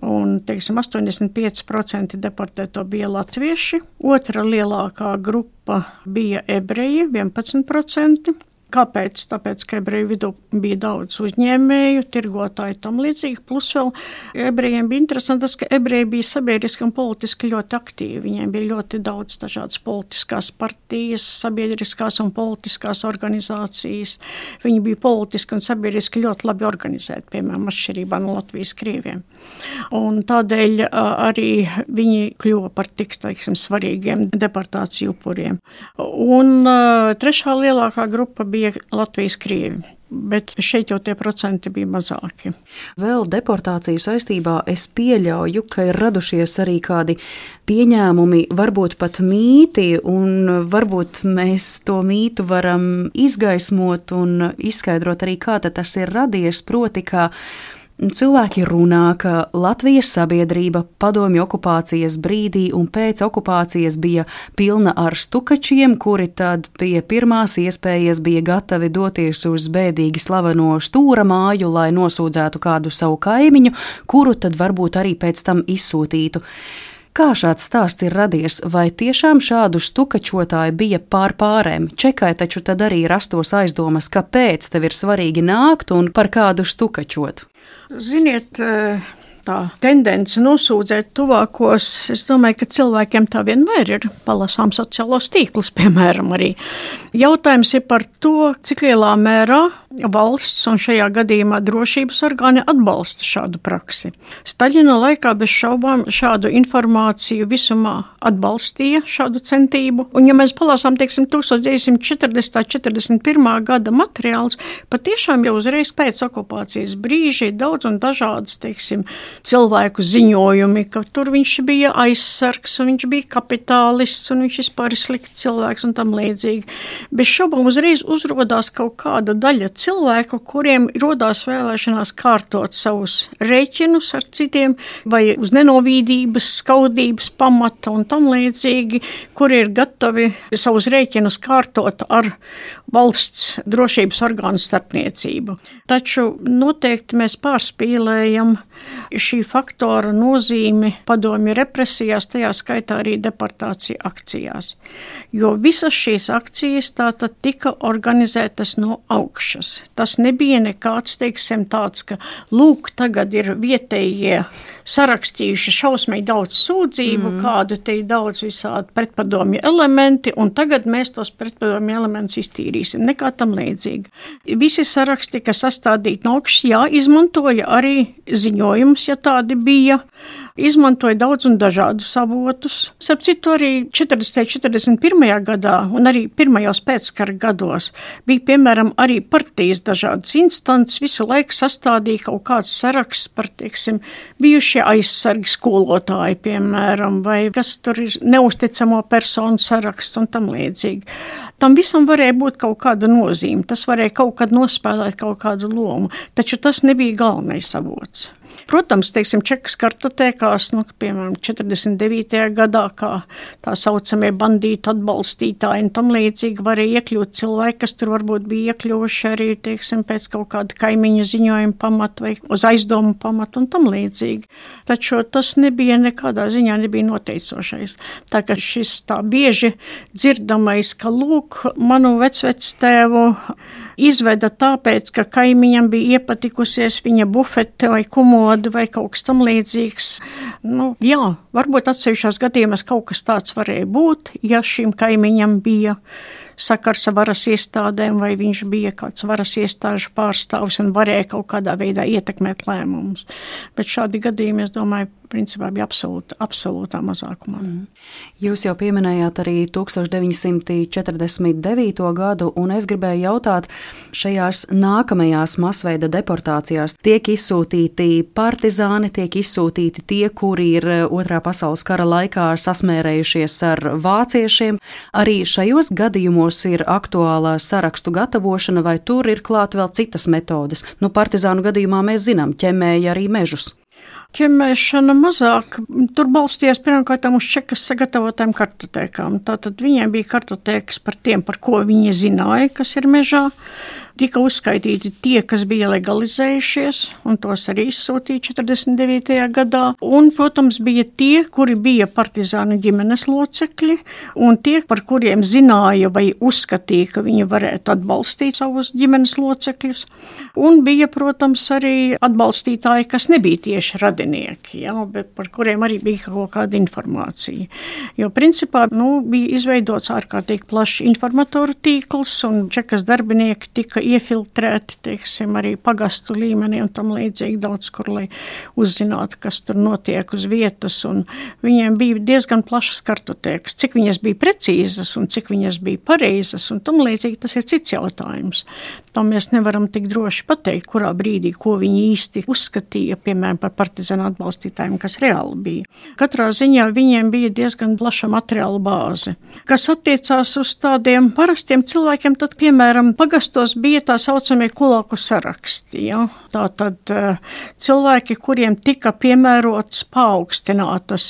Speaker 5: Un, teiksim, 85% deportēto bija latvieši, otra lielākā grupa bija ebreji, 11%. Kāpēc? Tāpēc, ka ebreju vidū bija daudz uzņēmēju, tirgotāju tam līdzīgi. Plus vēl ebrejiem bija interesanti tas, ka ebreji bija sabiedriski un politiski ļoti aktīvi. Viņiem bija ļoti daudz dažādas politiskās partijas, sabiedriskās un politiskās organizācijas. Viņi bija politiski un sabiedriski ļoti labi organizēti, piemēram, atšķirībā no Latvijas krieviem. Un tādēļ arī viņi kļuva par tik teiksim, svarīgiem deportāciju upuriem. Un trešā lielākā grupa bija Latvijas krievi bet šeit jau tie procenti bija mazāki.
Speaker 2: Vēl deportāciju saistībā es pieļauju, ka ir radušies arī kādi pieņēmumi, varbūt pat mīti, un varbūt mēs to mītu varam izgaismot un izskaidrot arī, kā tas ir radies. Proti, ka Cilvēki runā, ka Latvijas sabiedrība padomju okupācijas brīdī un pēc okupācijas bija pilna ar stukačiem, kuri tad pie pirmās iespējas bija gatavi doties uz bēdīgi slaveno stūra māju, lai nosūdzētu kādu savu kaimiņu, kuru tad varbūt arī pēc tam izsūtītu. Kā šāds stāsts ir radies, vai tiešām šādu stukačotāju bija pār pārēm? Čekai taču tad arī rastos aizdomas, kāpēc tev ir svarīgi nākt un par kādu stukačot.
Speaker 5: Ziniet, eh, tā tendence nosūdzēt tuvākos, es domāju, ka cilvēkiem tā vienmēr ir. Palasām sociālos tīklus, [laughs] piemēram, arī. Jautājums ir par to, cik lielā mērā valsts un šajā gadījumā drošības orgāni atbalsta šādu praksi. Staļina laikā bez šaubām šādu informāciju visumā atbalstīja šādu centību. Un, ja mēs palasām, teiksim, 1940. 41. gada materiālus, patiešām jau uzreiz pēc okupācijas brīža ir daudz un dažādas, teiksim, cilvēku ziņojumi, ka tur viņš bija aizsargs, un viņš bija kapitālists, un viņš vispār ir slikts cilvēks un tam līdzīgi. Bez šaubām uzreiz uzrodās kaut kāda daļa cilvēku, kuriem rodās vēlēšanās kārtot savus rēķinus ar citiem, vai uz nenovīdības, skaudības pamata un tam līdzīgi, kuri ir gatavi savus rēķinus kārtot ar valsts drošības orgānu starpniecību. Taču noteikti mēs pārspīlējam šī faktora nozīmi padomju represijās, tajā skaitā arī deportāciju akcijās. Jo visas šīs akcijas tātad tika organizētas no augšas. Tas nebija nekāds, teiksim, tāds, ka lūk, tagad ir vietējie sarakstījuši šausmīgi daudz sūdzību, mm. kāda te ir daudz visādi pretpadomju elementi, un tagad mēs tos pretpadomju elementus iztīrīsim. Nekā tam līdzīga. Visi saraksti, kas sastādīti no augšas, jā, izmantoja arī ziņojumus, ja tādi bija izmantoja daudz un dažādus avotus. Starp citu, arī 40. 41. gadā un arī pirmajos pēckara gados bija piemēram arī partijas dažādas instances, visu laiku sastādīja kaut kāds saraksts par, teiksim, bijušie aizsargi skolotāji, piemēram, vai kas tur ir neusticamo personu saraksts un tam līdzīgi. Tam visam varēja būt kaut kāda nozīme, tas varēja kaut kad nospēlēt kaut kādu lomu, taču tas nebija galvenais avots. Protams, teiksim, čekas kartotēkās, nu, piemēram, 49. gadā, kā tā saucamie bandītu atbalstītāji un tam līdzīgi varēja iekļūt cilvēki, kas tur varbūt bija iekļuvuši arī, teiksim, pēc kaut kāda kaimiņa ziņojuma pamata vai uz aizdomu pamatu un tam līdzīgi. Taču tas nebija nekādā ziņā nebija noteicošais. Tā ka šis tā bieži dzirdamais, ka lūk, manu vecvectēvu izveda tāpēc, ka kaimiņam bija iepatikusies viņa bufete vai komoda vai kaut kas tam līdzīgs. Nu, jā, varbūt atsevišķos gadījumos kaut kas tāds varēja būt, ja šim kaimiņam bija sakars ar varas iestādēm, vai viņš bija kāds varas iestāžu pārstāvis un varēja kaut kādā veidā ietekmēt lēmumus. Bet šādi gadījumi, es domāju, principā bija absolūta, absolūtā mazākumā. Mm.
Speaker 2: Jūs jau pieminējāt arī 1949. gadu, un es gribēju jautāt, šajās nākamajās masveida deportācijās tiek izsūtīti partizāni, tiek izsūtīti tie, kuri ir eh, Otrā pasaules kara laikā sasmērējušies ar vāciešiem. Arī šajos gadījumos ir aktuālā sarakstu gatavošana, vai tur ir klāt vēl citas metodes. Nu, partizānu gadījumā mēs zinām, ķemēja arī mežus
Speaker 5: ķemmēšana mazāk. Tur balstījās pirmkārt uz čekas sagatavotām kartotēkām. Tātad viņiem bija kartotēkas par tiem, par ko viņi zināja, kas ir mežā. Tika uzskaitīti tie, kas bija legalizējušies, un tos arī izsūtīja 49. gadā. Un, protams, bija tie, kuri bija partizānu ģimenes locekļi, un tie, par kuriem zināja vai uzskatīja, ka viņi varētu atbalstīt savus ģimenes locekļus. Un bija, protams, arī atbalstītāji, kas nebija tieši radinieki, ja, bet par kuriem arī bija kaut kāda informācija. Jo, principā, nu, bija izveidots ārkārtīgi plašs informatoru tīkls, un čekas darbinieki tika iefiltrēti, teiksim, arī pagastu līmenī un tam līdzīgi daudz kur, lai uzzinātu, kas tur notiek uz vietas. Viņiem bija diezgan plašas kartotēkas. Cik viņas bija precīzas un cik viņas bija pareizas un tam līdzīgi, tas ir cits jautājums. Tam mēs nevaram tik droši pateikt, kurā brīdī, ko viņi īsti uzskatīja, piemēram, par partizānu atbalstītājiem, kas reāli bija. Katrā ziņā viņiem bija diezgan plaša materiāla bāze. Kas attiecās uz tādiem parastiem cilvēkiem, tad, piemēram, pagastos bija tā saucamie kulāku saraksti. Ja? Tā tad eh, cilvēki, kuriem tika piemērots paaugstinātas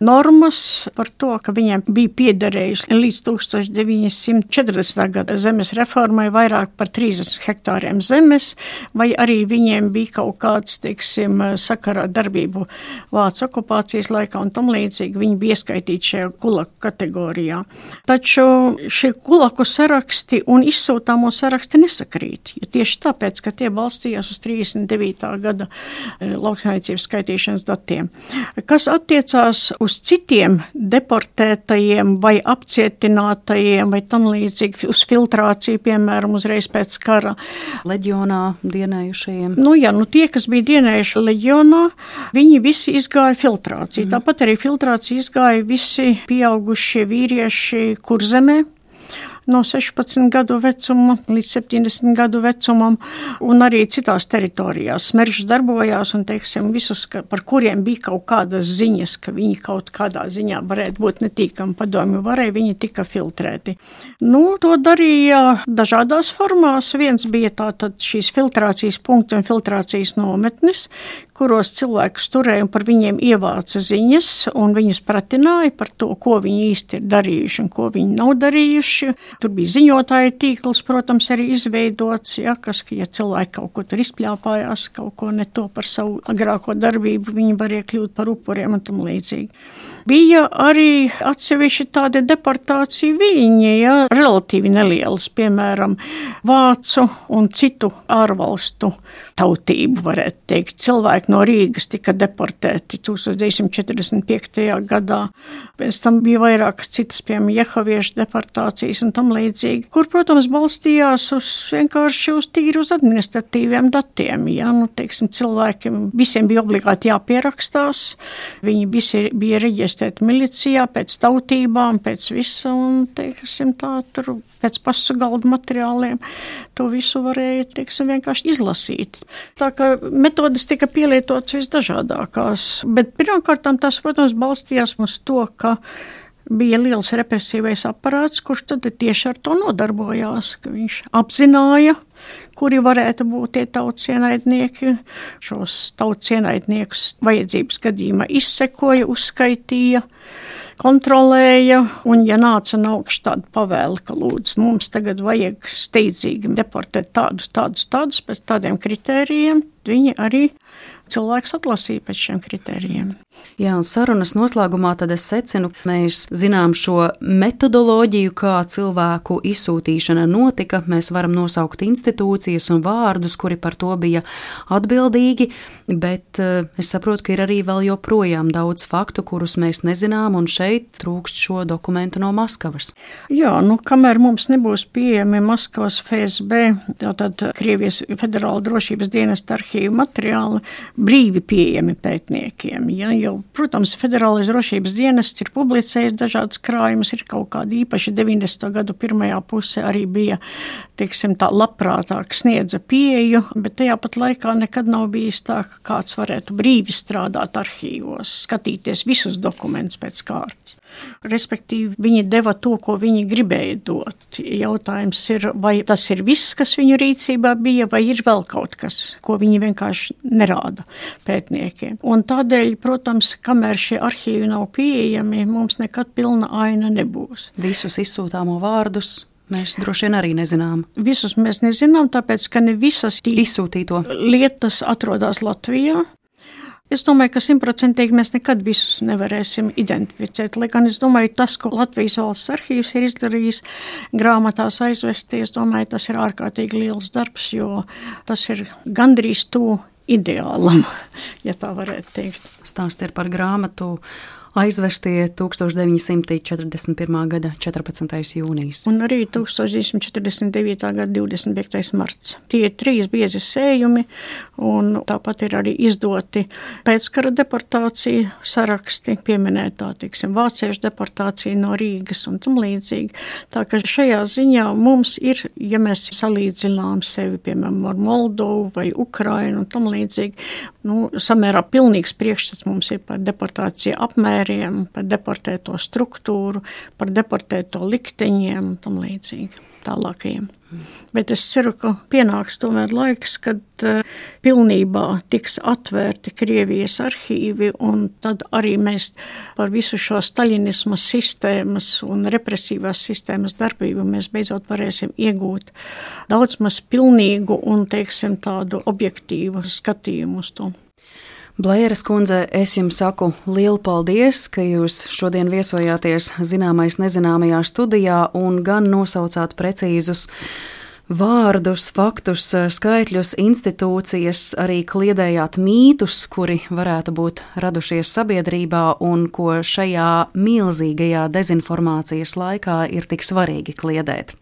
Speaker 5: normas par to, ka viņiem bija piederējuši līdz 1940. gada zemes reformai vairāk par 30 hektāriem zemes, vai arī viņiem bija kaut kāds, teiksim, sakarā darbību Vācu okupācijas laikā un tam līdzīgi. Viņi bija ieskaitīti šajā kulaku kategorijā. Taču šie kulaku saraksti un izsūtāmo saraksti nesakrīt, jo tieši tāpēc, ka tie balstījās uz 39. gada eh, lauksaimniecības skaitīšanas datiem. Kas attiecās uz uz citiem deportētajiem vai apcietinātajiem vai tam līdzīgi uz filtrāciju, piemēram, uzreiz pēc kara.
Speaker 2: Leģionā dienējušajiem.
Speaker 5: Nu, jā, nu tie, kas bija dienējuši leģionā, viņi visi izgāja filtrāciju. Mm. Tāpat arī filtrāciju izgāja visi pieaugušie vīrieši kurzemē no 16 gadu vecuma līdz 70 gadu vecumam, un arī citās teritorijās. Smeržs darbojās, un teiksim, visus, ka, par kuriem bija kaut kādas ziņas, ka viņi kaut kādā ziņā varētu būt netīkami padomi, varēja viņi tika filtrēti. Nu, to darīja dažādās formās. Viens bija tātad šīs filtrācijas punkti un filtrācijas nometnes, kuros cilvēkus turēja un par viņiem ievāca ziņas, un viņus pratināja par to, ko viņi īsti ir darījuši un ko viņi nav darījuši. Tur bija ziņotāja tīkls, protams, arī izveidots, ja, kas, ja cilvēki kaut ko tur izpļāpājās, kaut ko ne to par savu agrāko darbību, viņi varēja kļūt par upuriem un tam līdzīgi. Bija arī atsevišķi tādi deportācija viļņi, ja, relatīvi nelielas, piemēram, vācu un citu ārvalstu tautību, varētu teikt. Cilvēki no Rīgas tika deportēti 1945. gadā. Pēc tam bija vairākas citas, piemēram, jehaviešu deportācijas un tam līdzīgi, kur, protams, balstījās uz vienkārši uz tīri uz administratīviem datiem. Ja? Nu, teiksim, cilvēkiem visiem bija obligāti jāpierakstās, viņi visi bija reģistrēti milicijā pēc tautībām, pēc visa un, teiksim, tā tur pēc pasu galda materiāliem. To visu varēja teiksim, vienkārši izlasīt. Tā kā metodas tika pielietotas visdažādākās, bet pirmkārt tas, protams, balstījās uz to, ka bija liels represīvais aparāts, kurš tad tieši ar to nodarbojās. Viņš apzināja, kuri varētu būt tie tautas ienaidnieki. Šos tautas ienaidniekus vajadzības gadījumā izsekoja, uzskaitīja kontrolēja, un, ja nāca no augšas tāda pavēle, ka lūdzu, mums tagad vajag steidzīgi deportēt tādus, tādus, tādus pēc tādiem kritērijiem, viņi arī cilvēks atlasīja pēc šiem kritērijiem.
Speaker 2: Jā, un sarunas noslēgumā tad es secinu, mēs zinām šo metodoloģiju, kā cilvēku izsūtīšana notika. Mēs varam nosaukt institūcijas un vārdus, kuri par to bija atbildīgi, bet uh, es saprotu, ka ir arī vēl joprojām daudz faktu, kurus mēs nezinām, un šeit trūkst šo dokumentu no Maskavas.
Speaker 5: Jā, nu, kamēr mums nebūs pieejami Maskavas FSB, tātad Krievijas Federāla drošības dienesta arhīvu materiāli, brīvi pieejami pētniekiem. Ja, jo, protams, Federālais drošības dienests ir publicējis dažādas krājumus, ir kaut kādi īpaši 90. gadu pirmajā pusē arī bija, teiksim, tā labprātāk sniedza pieeju, bet tajā pat laikā nekad nav bijis tā, kāds varētu brīvi strādāt arhīvos, skatīties visus dokumentus pēc kārtas. Respektīvi, viņi deva to, ko viņi gribēja dot. Jautājums ir, vai tas ir viss, kas viņu rīcībā bija, vai ir vēl kaut kas, ko viņi vienkārši nerāda pētniekiem. Un tādēļ, protams, kamēr šie arhīvi nav pieejami, mums nekad pilna aina nebūs.
Speaker 2: Visus izsūtāmo vārdus Mēs droši vien arī nezinām.
Speaker 5: Visus mēs nezinām, tāpēc ka ne visas
Speaker 2: izsūtīto
Speaker 5: lietas atrodas Latvijā. Es domāju, ka simtprocentīgi mēs nekad visus nevarēsim identificēt. Lai gan es domāju, tas, ko Latvijas valsts arhīvs ir izdarījis, grāmatās aizvesties, domāju, tas ir ārkārtīgi liels darbs, jo tas ir gandrīz tuvu ideālam, [laughs] ja tā varētu teikt.
Speaker 2: Stāsts ir par grāmatu aizvestie 1941. gada 14. jūnijas.
Speaker 5: Un arī 1949. gada 25. marts. Tie ir trīs biezi sējumi, un tāpat ir arī izdoti pēckara deportācija saraksti, pieminētā, tiksim, vāciešu deportācija no Rīgas un tam līdzīgi. Tā ka šajā ziņā mums ir, ja mēs salīdzinām sevi, piemēram, ar Moldovu vai Ukrainu un tam līdzīgi, nu, samērā pilnīgs priekšstats mums ir par deportāciju apmēru apmēriem, par deportēto struktūru, par deportēto likteņiem un tam līdzīgi tālākajiem. Bet es ceru, ka pienāks tomēr laiks, kad uh, pilnībā tiks atvērti Krievijas arhīvi, un tad arī mēs par visu šo staļinisma sistēmas un represīvās sistēmas darbību mēs beidzot varēsim iegūt daudz maz pilnīgu un, teiksim, tādu objektīvu skatījumu uz to.
Speaker 2: Blēras kundze, es jums saku lielu paldies, ka jūs šodien viesojāties zināmais nezināmajā studijā un gan nosaucāt precīzus vārdus, faktus, skaitļus, institūcijas, arī kliedējāt mītus, kuri varētu būt radušies sabiedrībā un ko šajā milzīgajā dezinformācijas laikā ir tik svarīgi kliedēt.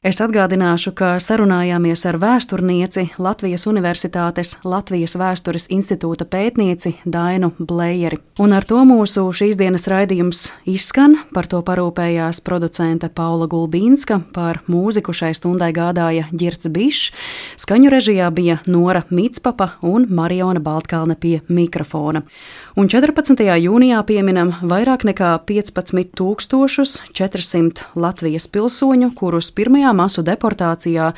Speaker 2: Es atgādināšu, ka sarunājāmies ar vēsturnieci Latvijas Universitātes Latvijas Vēstures institūta pētnieci Dainu Blējeri. Un ar to mūsu šīs dienas raidījums izskan. Par to parūpējās producente Paula Gulbīnska, par mūziku šai stundai gādāja Girts Bišs, skaņu režijā bija Nora Mitspapa un Mariona Baltkalne pie mikrofona. Un 14. jūnijā pieminam vairāk nekā 15,400 Latvijas pilsoņu, kurus pirmajā masu deportācijā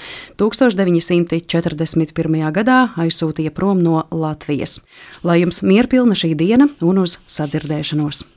Speaker 2: 1941. gadā aizsūtīja prom no Latvijas. Lai jums mierpilna šī diena un uz sadzirdēšanos!